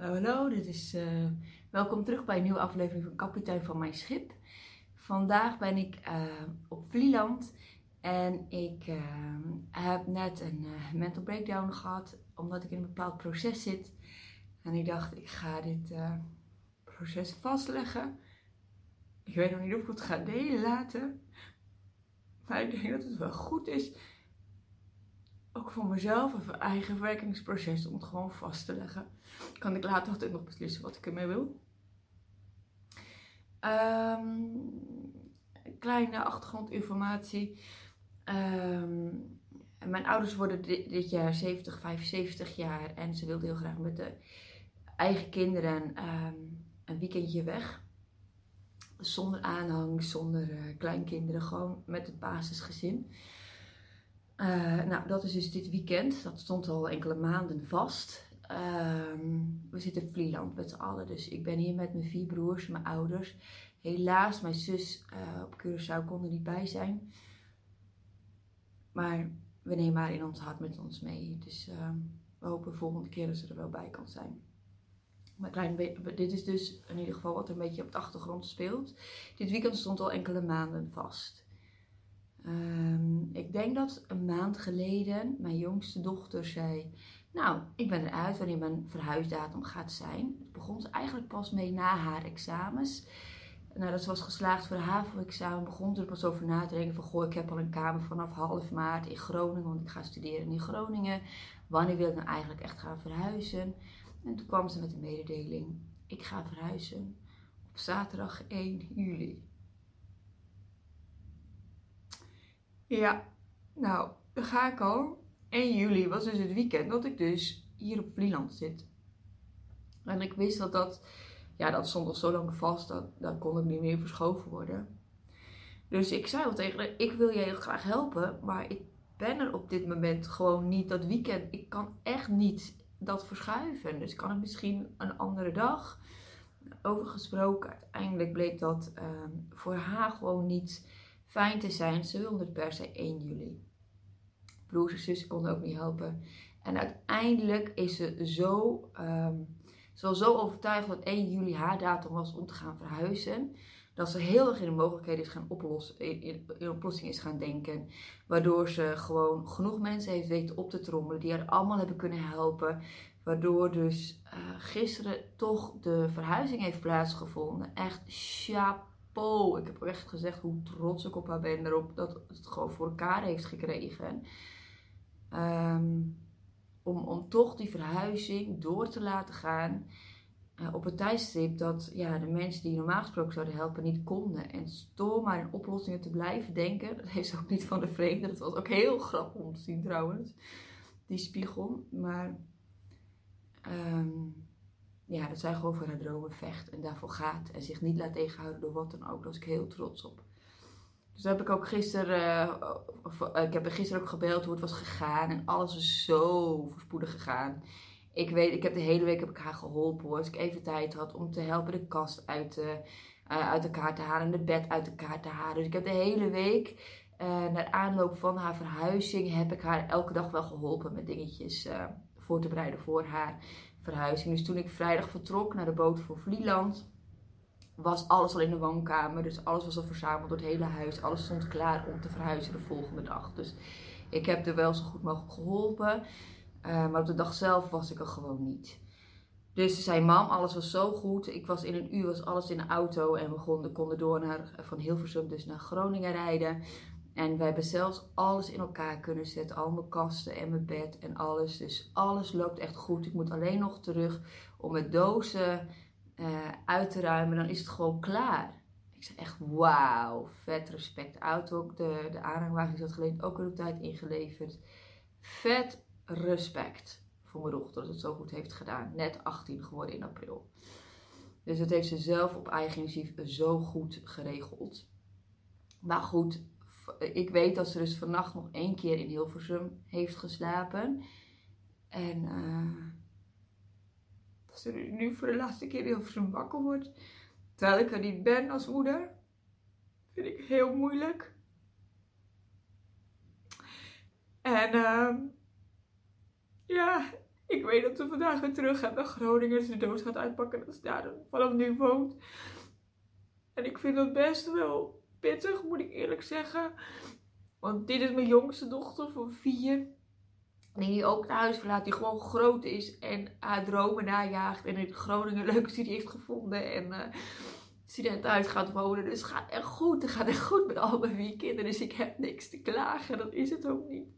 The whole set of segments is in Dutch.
Hallo. Dit is, uh, welkom terug bij een nieuwe aflevering van Kapitein van Mijn Schip. Vandaag ben ik uh, op Vlieland en ik uh, heb net een mental breakdown gehad omdat ik in een bepaald proces zit. En ik dacht, ik ga dit proces vastleggen. Ik weet nog niet of ik het ga delen laten. Maar ik denk dat het wel goed is ook voor mezelf een eigen werkingsproces om het gewoon vast te leggen. Kan ik later altijd nog beslissen wat ik ermee wil. Um, kleine achtergrondinformatie. Um, mijn ouders worden dit, jaar 70, 75 jaar en ze wilden heel graag met de eigen kinderen um, een weekendje weg. Zonder aanhang, zonder uh, kleinkinderen, gewoon met het basisgezin. Uh, nou, dat is dus dit weekend. Dat stond al enkele maanden vast. Uh, we zitten Vlieland met z'n allen. Dus ik ben hier met mijn vier broers, mijn ouders. Helaas, mijn zus uh, op Curaçao kon er niet bij zijn. Maar we nemen haar in ons hart met ons mee. Dus uh, we hopen de volgende keer dat ze er wel bij kan zijn. Maar dit is dus in ieder geval wat er een beetje op de achtergrond speelt. Dit weekend stond al enkele maanden vast. Um, ik denk dat een maand geleden mijn jongste dochter zei: Nou, ik ben eruit wanneer mijn verhuisdatum gaat zijn. Het begon ze eigenlijk pas mee na haar examens. Nadat ze was geslaagd voor de HAVO-examen, begon ze er pas over na te denken: van goh, ik heb al een kamer vanaf half maart in Groningen, want ik ga studeren in Groningen. Wanneer wil ik nou eigenlijk echt gaan verhuizen? En toen kwam ze met de mededeling: Ik ga verhuizen op zaterdag 1 juli. Ja, nou, dan ga ik al. 1 juli was dus het weekend dat ik dus hier op Vlieland zit. En ik wist dat dat, ja, dat stond al zo lang vast, dat, dat kon ik niet meer verschoven worden. Dus ik zei al tegen haar, ik wil je heel graag helpen, maar ik ben er op dit moment gewoon niet dat weekend. Ik kan echt niet dat verschuiven. Dus kan het misschien een andere dag. Over gesproken, uiteindelijk bleek dat um, voor haar gewoon niet fijn te zijn. Ze wilde het per se 1 juli. Broers en zussen konden ook niet helpen. En uiteindelijk is ze zo, was zo overtuigd dat 1 juli haar datum was om te gaan verhuizen. Dat ze heel erg in de mogelijkheden is gaan oplossen, in, in, in oplossing is gaan denken. Waardoor ze gewoon genoeg mensen heeft weten op te trommelen die haar allemaal hebben kunnen helpen. Waardoor dus uh, gisteren toch de verhuizing heeft plaatsgevonden. Echt ik heb echt gezegd hoe trots ik op haar ben erop dat het gewoon voor elkaar heeft gekregen. Um, om, toch die verhuizing door te laten gaan uh, op een tijdstip dat ja, de mensen die normaal gesproken zouden helpen niet konden. En door maar in oplossingen te blijven denken, dat heeft ze ook niet van de vreemde. Dat was ook heel grappig om te zien trouwens, die spiegel. Maar um, ja, dat zij gewoon voor haar dromen vecht en daarvoor gaat. En zich niet laat tegenhouden door wat dan ook. Daar was ik heel trots op. Dus heb ik ook gisteren, uh, ik heb gisteren ook gebeld hoe het was gegaan. En alles is zo voorspoedig gegaan. Ik weet, ik heb de hele week heb ik haar geholpen hoor. Als ik even tijd had om te helpen de kast uit, uh, uit elkaar te halen en de bed uit elkaar te halen. Dus ik heb de hele week, uh, naar aanloop van haar verhuizing, heb ik haar elke dag wel geholpen met dingetjes voor te bereiden voor haar verhuizing. Dus toen ik vrijdag vertrok naar de boot voor Vlieland, was alles al in de woonkamer. Dus alles was al verzameld door het hele huis. Alles stond klaar om te verhuizen de volgende dag. Dus ik heb er wel zo goed mogelijk geholpen. Uh, maar op de dag zelf was ik er gewoon niet. Dus ze zei, mam, alles was zo goed. Ik was in een uur, was alles in de auto. En we konden door naar, van Hilversum dus naar Groningen rijden. En we hebben zelfs alles in elkaar kunnen zetten. Al mijn kasten en mijn bed en alles. Dus alles loopt echt goed. Ik moet alleen nog terug om mijn dozen uh, uit te ruimen. Dan is het gewoon klaar. Ik zei echt wauw, vet respect. Auto, de, de aanhangwagen is dat geleend ook in de tijd ingeleverd. Vet respect voor mijn dochter dat het zo goed heeft gedaan. Net 18 geworden in april. Dus dat heeft ze zelf op eigen initiatief zo goed geregeld. Maar goed, ik weet dat ze dus vannacht nog één keer in Hilversum heeft geslapen. En uh, dat ze nu voor de laatste keer in Hilversum wakker wordt. Terwijl ik er niet ben als moeder. Vind ik heel moeilijk. En uh, ja, ik weet dat ze vandaag weer terug gaat naar Groningen. Ze de doos gaat uitpakken dat ze daar vanaf nu woont. En ik vind dat best wel pittig, moet ik eerlijk zeggen. Want dit is mijn jongste dochter van vier. Die ook het huis verlaat, die gewoon groot is en haar dromen najaagt. En in Groningen een leuke studie heeft gevonden. En uh, studentenhuis gaat wonen. Dus het gaat echt goed. Het gaat echt goed met al mijn vier kinderen. Dus ik heb niks te klagen. Dat is het ook niet.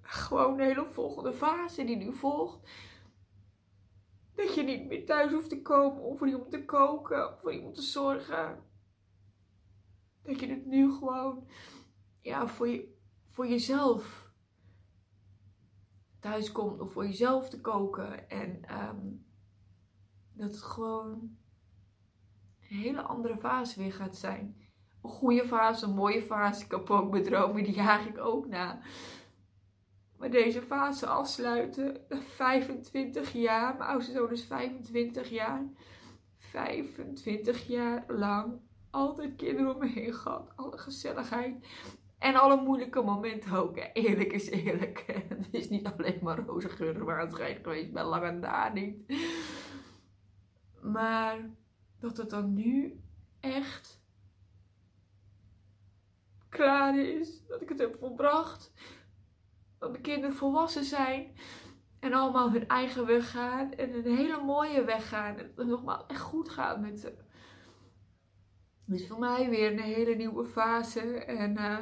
Gewoon een hele volgende fase die nu volgt. Dat je niet meer thuis hoeft te komen om voor iemand te koken of voor iemand te zorgen. Dat je het nu gewoon ja, voor, je, voor jezelf thuis komt om voor jezelf te koken. En um, dat het gewoon een hele andere fase weer gaat zijn. Een goede fase, een mooie fase. Ik heb ook mijn die jaag ik ook na. Maar deze fase afsluiten, 25 jaar, mijn oudste zoon is 25 jaar. 25 jaar lang altijd kinderen om me heen gehad. Alle gezelligheid. En alle moeilijke momenten ook. Eerlijk is eerlijk. Het is niet alleen maar roze geur waar het geweest. bij lange na niet. Maar dat het dan nu echt klaar is. Dat ik het heb volbracht. Dat mijn kinderen volwassen zijn. En allemaal hun eigen weg gaan. En een hele mooie weg gaan. En het nogmaals echt goed gaat met ze. Dus voor mij weer een hele nieuwe fase. En uh,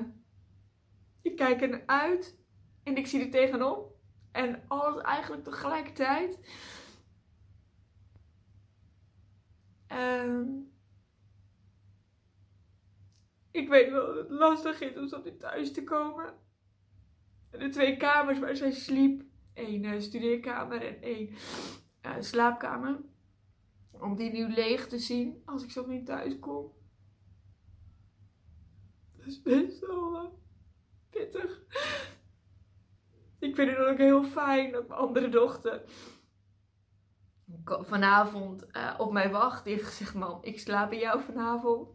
ik kijk er naar uit. En ik zie er tegenop. En alles eigenlijk tegelijkertijd. Um, ik weet wel dat het lastig is om zo weer thuis te komen. De twee kamers waar zij sliep. één uh, studeerkamer en één uh, slaapkamer. Om die nu leeg te zien als ik zo weer thuis kom. Dat is best wel uh, pittig. Ik vind het ook heel fijn dat mijn andere dochter vanavond uh, op mij wacht. Die heeft gezegd, man, ik slaap bij jou vanavond.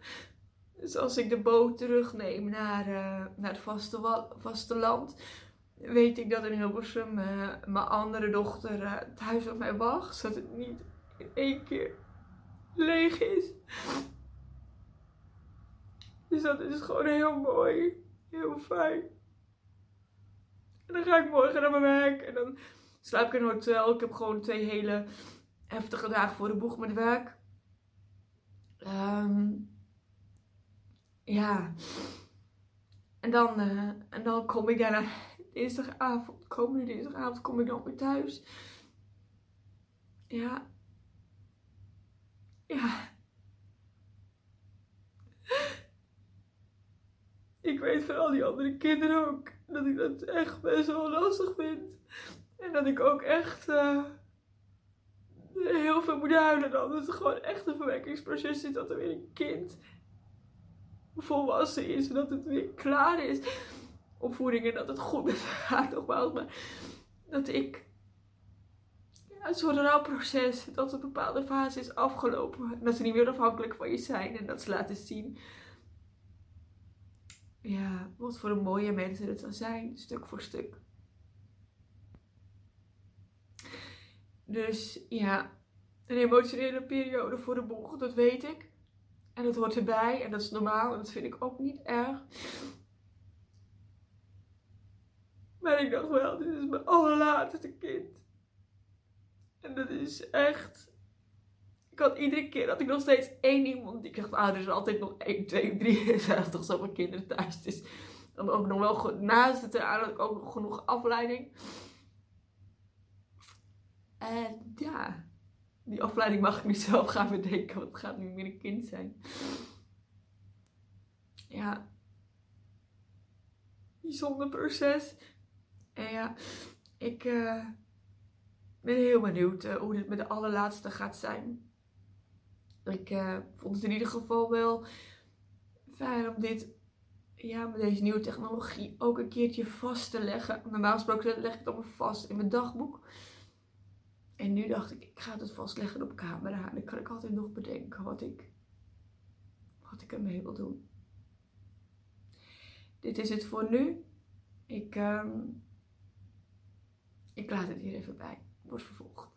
Dus als ik de boot terugneem naar, uh, naar het vaste, vasteland, weet ik dat in Hilversum uh, mijn andere dochter thuis op mij wacht. Zodat het niet in één keer leeg is. Dus dat is gewoon heel mooi. Heel fijn. En dan ga ik morgen naar mijn werk. En dan slaap ik in een hotel. Ik heb gewoon twee hele heftige dagen voor de boeg met werk. Um, ja. En dan, uh, en dan kom ik daarna dinsdagavond, komende dinsdagavond kom ik dan weer thuis. Ja. Ja. Weet van al die andere kinderen ook dat ik dat echt best wel lastig vind. En dat ik ook echt uh, heel veel moet huilen dan. Dat het gewoon echt een verwekkingsproces is. Dat er weer een kind volwassen is. En dat het weer klaar is. Opvoeding en dat het goed met gaat nogmaals. Maar dat ik ja, zo'n rouwproces, dat een bepaalde fase is afgelopen. Dat ze niet meer afhankelijk van je zijn. En dat ze laten zien ja, wat voor een mooie mensen het zou zijn, stuk voor stuk. Dus ja, een emotionele periode voor de boeg, dat weet ik. En dat hoort erbij en dat is normaal en dat vind ik ook niet erg. Maar ik dacht wel, dit is mijn allerlaatste kind. En dat is echt ik had iedere keer dat ik nog steeds één iemand ik dacht, ah, er is altijd nog één, twee, drie. Er zijn toch zoveel kinderen thuis. Dus dan ook nog wel naast het eraan ik ook genoeg afleiding. En ja, die afleiding mag ik nu zelf gaan bedenken, want het gaat nu meer een kind zijn. Ja, bijzonder proces. En ja, ik uh, ben heel benieuwd uh, hoe dit met de allerlaatste gaat zijn. Ik uh, vond het in ieder geval wel fijn om dit, ja, met deze nieuwe technologie ook een keertje vast te leggen. Normaal gesproken leg ik het allemaal vast in mijn dagboek. En nu dacht ik, ik ga het vastleggen op camera. En dan kan ik altijd nog bedenken wat ik, wat ik ermee wil doen. Dit is het voor nu. Ik, um, ik laat het hier even bij. Wordt vervolgd.